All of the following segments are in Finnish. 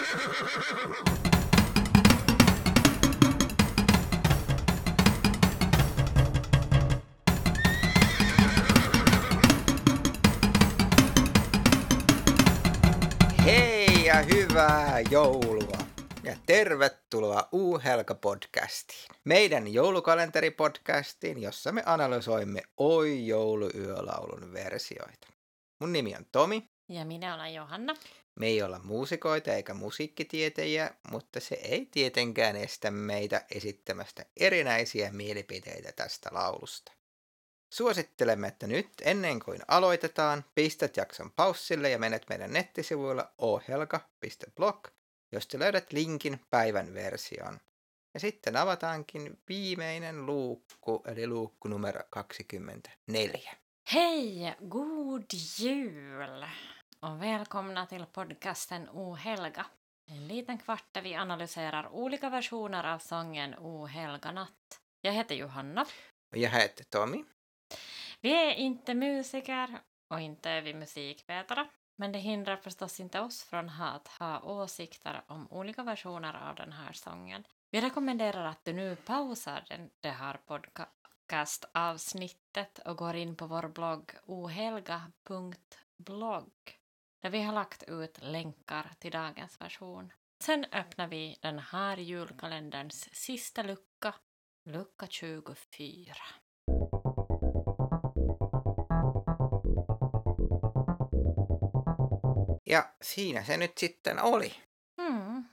Hei ja hyvää joulua! Ja tervetuloa U-Helga-podcastiin. Meidän joulukalenteripodcastiin, jossa me analysoimme Oi jouluyölaulun versioita. Mun nimi on Tomi. Ja minä olen Johanna. Me ei olla muusikoita eikä musiikkitietäjiä, mutta se ei tietenkään estä meitä esittämästä erinäisiä mielipiteitä tästä laulusta. Suosittelemme, että nyt ennen kuin aloitetaan, pistät jakson paussille ja menet meidän nettisivuilla ohelga.blog, josta löydät linkin päivän versioon. Ja sitten avataankin viimeinen luukku, eli luukku numero 24. Hej, god jul! Och välkomna till podcasten O helga. En liten kvart där vi analyserar olika versioner av sången O helga natt. Jag heter Johanna. Och jag heter Tommy. Vi är inte musiker och inte är vi musikvetare. Men det hindrar förstås inte oss från att ha åsikter om olika versioner av den här sången. Vi rekommenderar att du nu pausar den, det här podcastavsnittet och går in på vår blogg ohelga.blogg där vi har lagt ut länkar till dagens version. Sen öppnar vi den här julkalenderns sista lucka, lucka 24. Ja siinä se nyt sitten oli. Mm.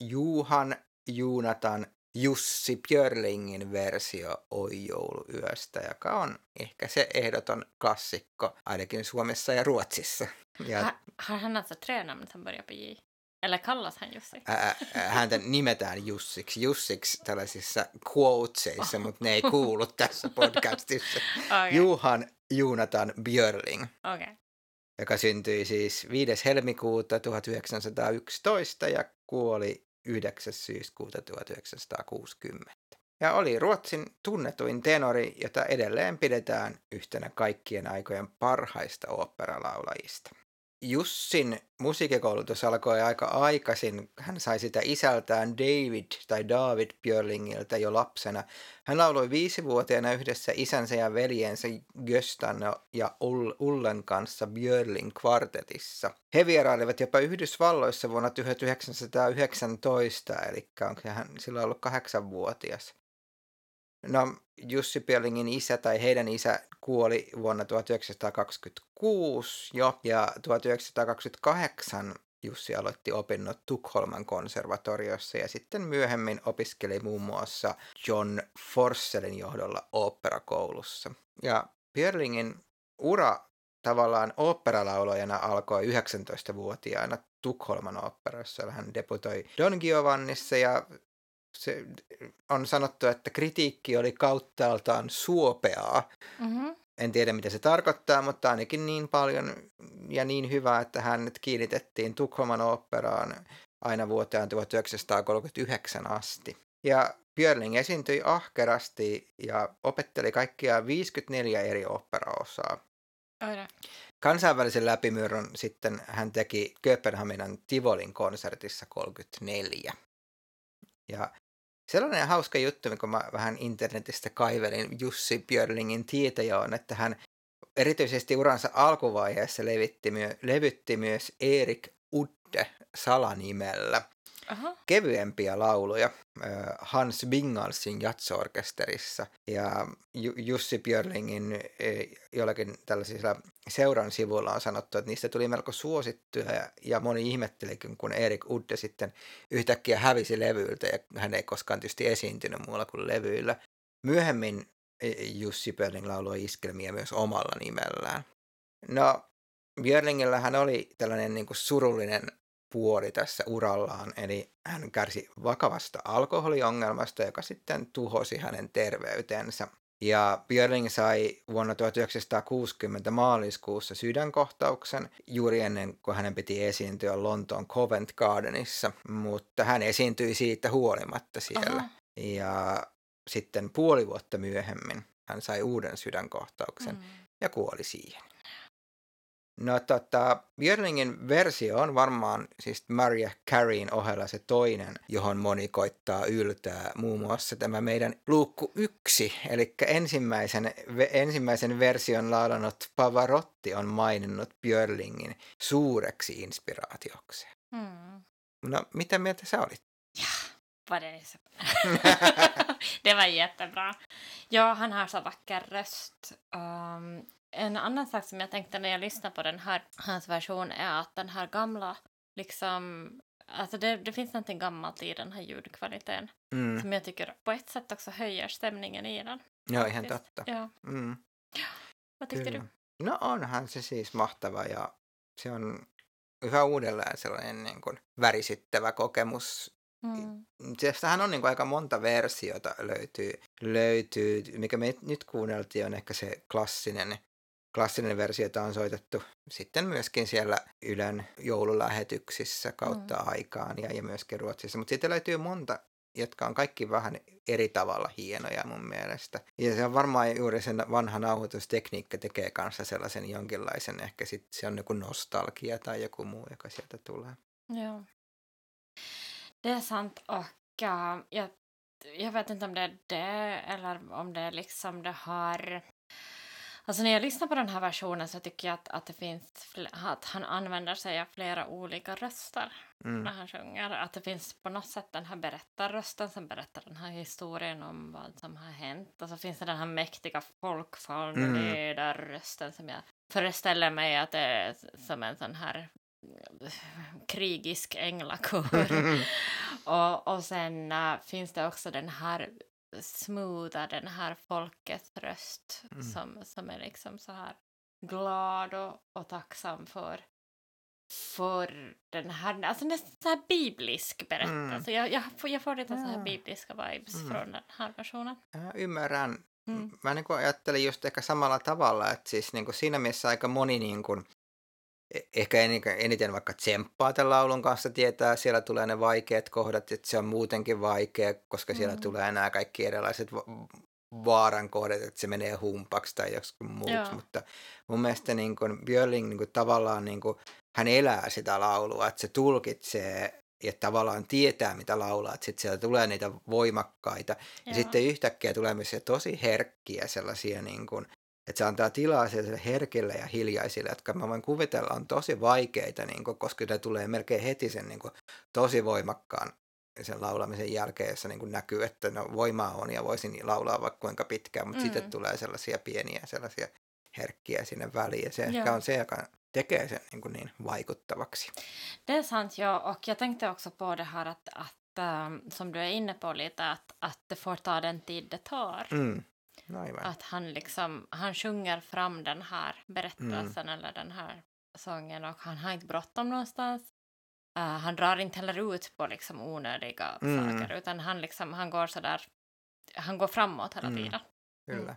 Juhan, Juunatan, Jussi Björlingin versio Oi jouluyöstä, joka on ehkä se ehdoton klassikko, ainakin Suomessa ja Ruotsissa. Ja Ha, har han alltså tre namn som börjar på J? Eller kallas han Jussi? ää, häntä nimetään Jussiksi, Jussiksi tällaisissa quotesissa, mutta ne ei kuulu tässä podcastissa. Okei. Juhan Juunatan Björling, Okei. joka syntyi siis 5. helmikuuta 1911 ja kuoli 9. syyskuuta 1960. Ja oli Ruotsin tunnetuin tenori, jota edelleen pidetään yhtenä kaikkien aikojen parhaista oopperalaulajista. Jussin musiikkikoulutus alkoi aika aikaisin. Hän sai sitä isältään David tai David Björlingiltä jo lapsena. Hän lauloi viisivuotiaana yhdessä isänsä ja veljensä Göstan ja Ull- Ullen kanssa Björling kvartetissa. He vierailivat jopa Yhdysvalloissa vuonna 1919, eli onko hän silloin ollut kahdeksanvuotias. No, Jussi Björlingin isä tai heidän isä kuoli vuonna 1926 jo, ja 1928 Jussi aloitti opinnot Tukholman konservatoriossa ja sitten myöhemmin opiskeli muun muassa John Forsellin johdolla oopperakoulussa. Ja Björlingin ura tavallaan oopperalaulajana alkoi 19-vuotiaana Tukholman oopperassa. Hän debutoi Don Giovannissa ja se on sanottu, että kritiikki oli kauttaaltaan suopeaa. Mhm. En tiedä, mitä se tarkoittaa, mutta ainakin niin paljon ja niin hyvä, että hänet kiinnitettiin Tukholman oopperaan aina vuoteen 1939 asti. Ja Björling esiintyi ahkerasti ja opetteli kaikkia 54 eri oopperaosaa. Oj då. Kansainvälisen läpimurron sitten hän teki Kööpenhaminan Tivolin konsertissa 34. Ja sellainen hauska juttu, kun mä vähän internetistä kaivelin Jussi Björlingin tietäjä on, että hän erityisesti uransa alkuvaiheessa levitti myö, levytti myös Erik Udde salanimellä Aha. kevyempiä lauluja Hans Bingalsin jatsorkesterissa ja Ju- Jussi Björlingin jollakin tällaisilla seuran sivuilla on sanottu, että niistä tuli melko suosittuja ja, moni ihmettelikin, kun Erik Udde sitten yhtäkkiä hävisi levyiltä ja hän ei koskaan tietysti esiintynyt muulla kuin levyillä. Myöhemmin Jussi Björling lauloi iskelmiä myös omalla nimellään. No, Björlingillähän oli tällainen niin kuin surullinen puoli tässä urallaan, eli hän kärsi vakavasta alkoholiongelmasta, joka sitten tuhosi hänen terveytensä. Ja Björling sai vuonna 1960 maaliskuussa sydänkohtauksen juuri ennen kuin hänen piti esiintyä Lontoon Covent Gardenissa, mutta hän esiintyi siitä huolimatta siellä. Aha. Ja sitten puoli vuotta myöhemmin hän sai uuden sydänkohtauksen Mm. ja kuoli siihen. No tota, Björlingin versio on varmaan siis Maria Careyn ohella se toinen, johon moni koittaa yltää. Muun muassa tämä meidän luukku yksi, eli ensimmäisen, ensimmäisen version laulanut Pavarotti on maininnut Björlingin suureksi inspiraatiokseen. Mm. No, mitä mieltä sä olit? Ja, vad det är så... det var jättebra. Ja, han har så vacker röst. Um, en annan sak som jag tänkte när jag lyssnade på den här, hans version är att den här gamla, liksom, alltså det, det finns någonting gammalt i den här ljudkvaliteten Mm. som jag tycker på ett sätt också höjer stämningen i den. Joo, ihan faktiskt. totta. Ja, Mm. vad tyckte Kyllä. du? No onhan se siis mahtava ja se on yhä uudelleen sellainen niin kuin värisyttävä kokemus. Mm. Sieltähän on niin kuin aika monta versiota löytyy, löytyy, mikä me nyt kuunneltiin on ehkä se klassinen, klassinen versio, jota on soitettu sitten myöskin siellä Ylen joululähetyksissä kautta Mm. aikaan ja, ja myöskin Ruotsissa. Mutta sitten löytyy monta, jotka on kaikki vähän eri tavalla hienoja mun mielestä. Ja se on varmaan juuri sen vanha nauhoitustekniikka tekee kanssa sellaisen jonkinlaisen, ehkä sit se on joku nostalgia tai joku muu, joka sieltä tulee. Ja. Det är sant och ja, jag, jag vet inte om det är det eller om det är liksom det har... Alltså när jag lyssnar på den här versionen så tycker jag att, att det finns att han använder sig av flera olika röster Mm. när han sjunger. Att det finns på något sätt den här berättarrösten som berättar den här historien om vad som har hänt. Och så finns det den här mäktiga folkfångledarrösten som jag föreställer mig att det är som en sån här krigisk änglakör. och, och sen äh, finns det också den här smootha, den här folkets röst Mm. som, som är liksom så här glad och, och tacksam för för den här, alltså nästan så här biblisk berättelse. Jag, jag, får, jag får lite så här Ja. bibliska vibes Mm. från den här versionen. Mä ymmärrän. Mm. Mä niin ajattelin just ehkä samalla tavalla, että siis niin siinä mielessä aika moni niin kuin, ehkä en- eniten vaikka tsemppaa tämän laulun kanssa tietää, siellä tulee ne vaikeat kohdat, että se on muutenkin vaikea, koska siellä Mm. tulee nämä kaikki erilaiset va- vaaran kohdat, että se menee humpaksi tai joskus muuksi, Joo. mutta mun mielestä niin kuin Björling niin kuin tavallaan niin kuin, hän elää sitä laulua, että se tulkitsee ja tavallaan tietää, mitä laulaa, että sitten sieltä tulee niitä voimakkaita ja Ja. sitten yhtäkkiä tulee myös tosi herkkiä sellaisia, niin kuin, että se antaa tilaa sellaisille herkille ja hiljaisille, jotka mä voin kuvitella on tosi vaikeita, niin kuin, koska ne tulee melkein heti sen niin kuin, tosi voimakkaan sen laulamisen jälkeen, jossa niin kuin näkyy, että no, voimaa on ja voisin laulaa vaikka kuinka pitkään, mutta mm. Sitten tulee sellaisia pieniä sellaisia herkkiä sinne väliin ja se ehkä Joo. on se, joka tekee sen niin, kuin niin vaikuttavaksi. Det är sant, ja. Och jag tänkte också på det här att, att ähm, som du är inne på lite, att, att det får ta den tid det tar. Mm. Aivan. Att han liksom, han sjunger fram den här berättelsen eller den här sången och han har inte bråttom någonstans. Uh, han drar inte heller ut på liksom onödiga Mm. saker utan han liksom, han går sådär, han går framåt hela Mm. tiden. Kyllä,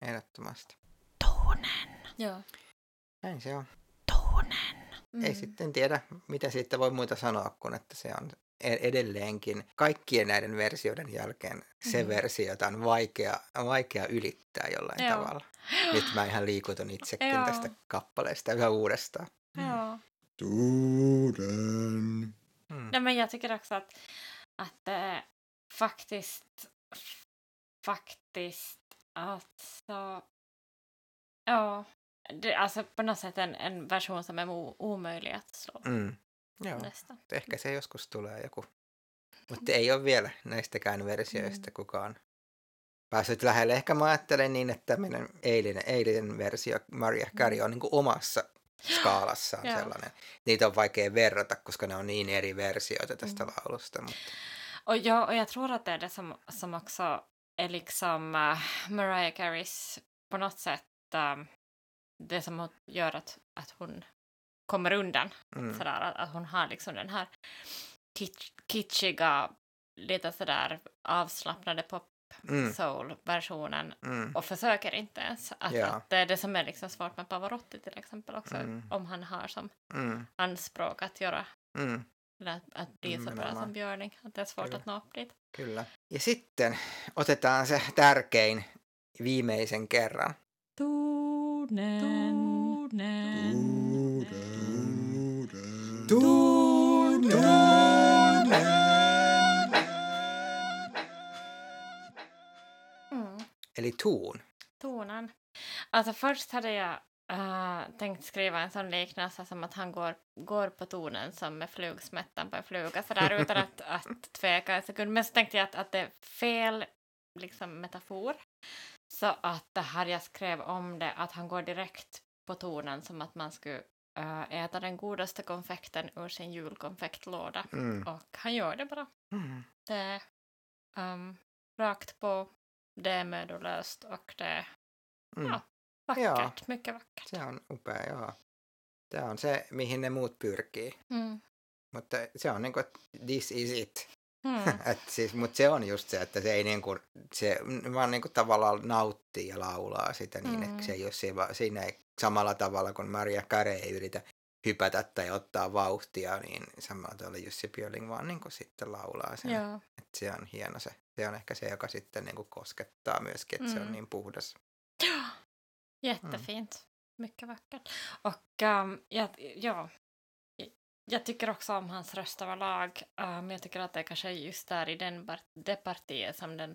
ehdottomasti. Tonen. Joo. Näin se on. Tonen. Mm. Ei sitten tiedä, mitä siitä voi muuta sanoa, kun että se on edelleenkin kaikkien näiden versioiden jälkeen se Mhm. versio, jota on vaikea, vaikea ylittää jollain Joo. tavalla. Nyt mä ihan liikutun itsekin Joo. tästä kappaleesta yhä uudestaan. Tuuden. Mm. Nej, men jag tycker också att, att eh, faktiskt, faktiskt, alltså, ja, det, alltså på något sätt en, en version som är o, omöjlig att slå Mm. Joo, nästan. ehkä se joskus tulee joku. Mutta ei ole vielä näistäkään versioista Mm. kukaan päässyt lähelle. Ehkä mä ajattelen niin, että meidän eilinen, eilinen versio Maria Carey on niin kuin omassa skaalassaan Joo. sellainen. Niitä on vaikea verrata, koska ne on niin eri versioita tästä Mm. laulusta. Mutta, Och, ja, och jag tror att det är det som, som också är liksom uh, Mariah Careys på något sätt um, det som gör att, att hon kommer undan. mm, Sådär, att, att hon har liksom den här kitsch, kitschiga, lite sådär avslappnade pop mm, soul-versionen mm, och försöker inte ens. Att, Ja. att det är det som är liksom svårt med Pavarotti till exempel också. Mm. Om han har som mm, anspråk att göra mm, eller att, att bli så bra som Björning. Att det är svårt Kyllä. att nå upp dit. kyllä. Ja sitten otetaan se tärkein viimeisen kerran. Tunen. Tunen. Mm. Eli ton. Tonen. Alltså först hade jag äh, tänkt skriva en sån liknelse som att han går, går på tonen som med flugsmättan på en fluga sådär utan att, att tveka en sekund. Men så tänkte jag att, att det är fel liksom, metafor. Så att det här jag skrev om det, att han går direkt på tonen som att man skulle äh, äta den godaste konfekten ur sin julkonfektlåda. Mm. Och han gör det bara. Mm. Det är um, rakt på, det är mödolöst och det är Mm. Ja. vackert, mycket vackert. Se on upea, joo. Tämä on se, mihin ne muut pyrkii. Mm. Mutta se on niin kuin, this is it. Mm. Et siis, mutta se on just se, että se ei niin kuin, se vaan niin kuin tavallaan nauttii ja laulaa sitä niin, Mm. että se ei ole siinä, siinä ei samalla tavalla kuin Maria Carey ei yritä hypätä tai ottaa vauhtia, niin samalla tavalla Jussi Björling vaan niin kuin sitten laulaa sen. Ja. Et se on hieno se. Se on ehkä se, joka sitten niin kuin koskettaa myöskin, että se on Mm. niin puhdas. Jättefint. Mycket vackert. Och um, ja, ja, jag tycker också om hans röst överlag. Uh, men jag tycker att det kanske är just där i den, det partiet som den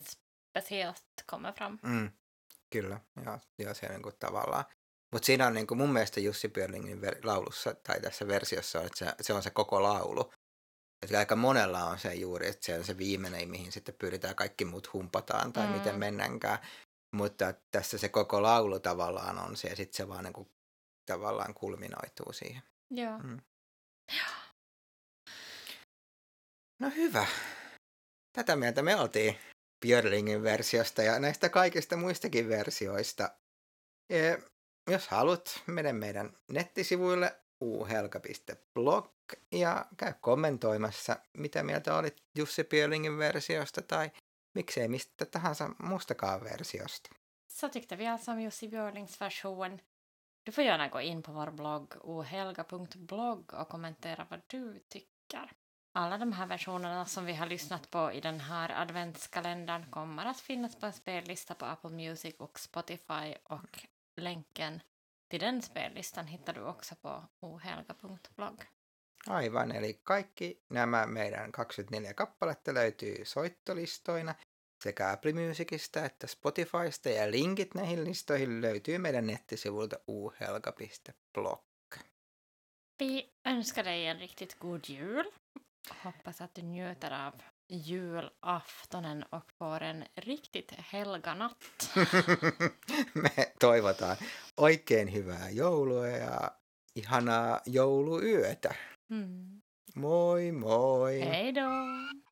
speciellt kommer fram. Mm. Kyllä, joo, joo se niin kuin tavallaan. Mutta siinä on niin kuin mun mielestä Jussi Björlingin ver- laulussa tai tässä versiossa, on, että se, se on se koko laulu. Että aika monella on se juuri, että se on se viimeinen, mihin sitten pyritään kaikki muut humpataan tai Mm. miten mennäänkään. Mutta tässä se koko laulu tavallaan on se ja sitten se vaan niin kuin, tavallaan kulminoituu siihen. Ja. Mm. No hyvä. Tätä mieltä me oltiin Björlingin versiosta ja näistä kaikista muistakin versioista. Ja jos haluat, mene meidän nettisivuille uhelka.blog ja käy kommentoimassa, mitä mieltä olit Jussi Björlingin versiosta tai miksei mistä tahansa muustakaan versiosta. Så tyckte vi alltså om Jussi Björlings version. Du får gärna gå in på vår blogg ohelga.blogg och kommentera vad du tycker. Alla de här versionerna som vi har lyssnat på i den här adventskalendern kommer att finnas på en spellista på Apple Music och Spotify och länken till den spellistan hittar du också på ohelga.blogg. Aivan, eli kaikki nämä meidän 24 kappaletta löytyy soittolistoina sekä Apple Musicista että Spotifysta ja linkit näihin listoihin löytyy meidän nettisivulta uhelga.blog. Vi önskar dig en riktigt god jul. Hoppas att du njuter av julaftonen och får en riktigt helganatt. Me toivotaan oikein hyvää joulua ja ihanaa jouluyötä. Mm. Moi moi! Hej då!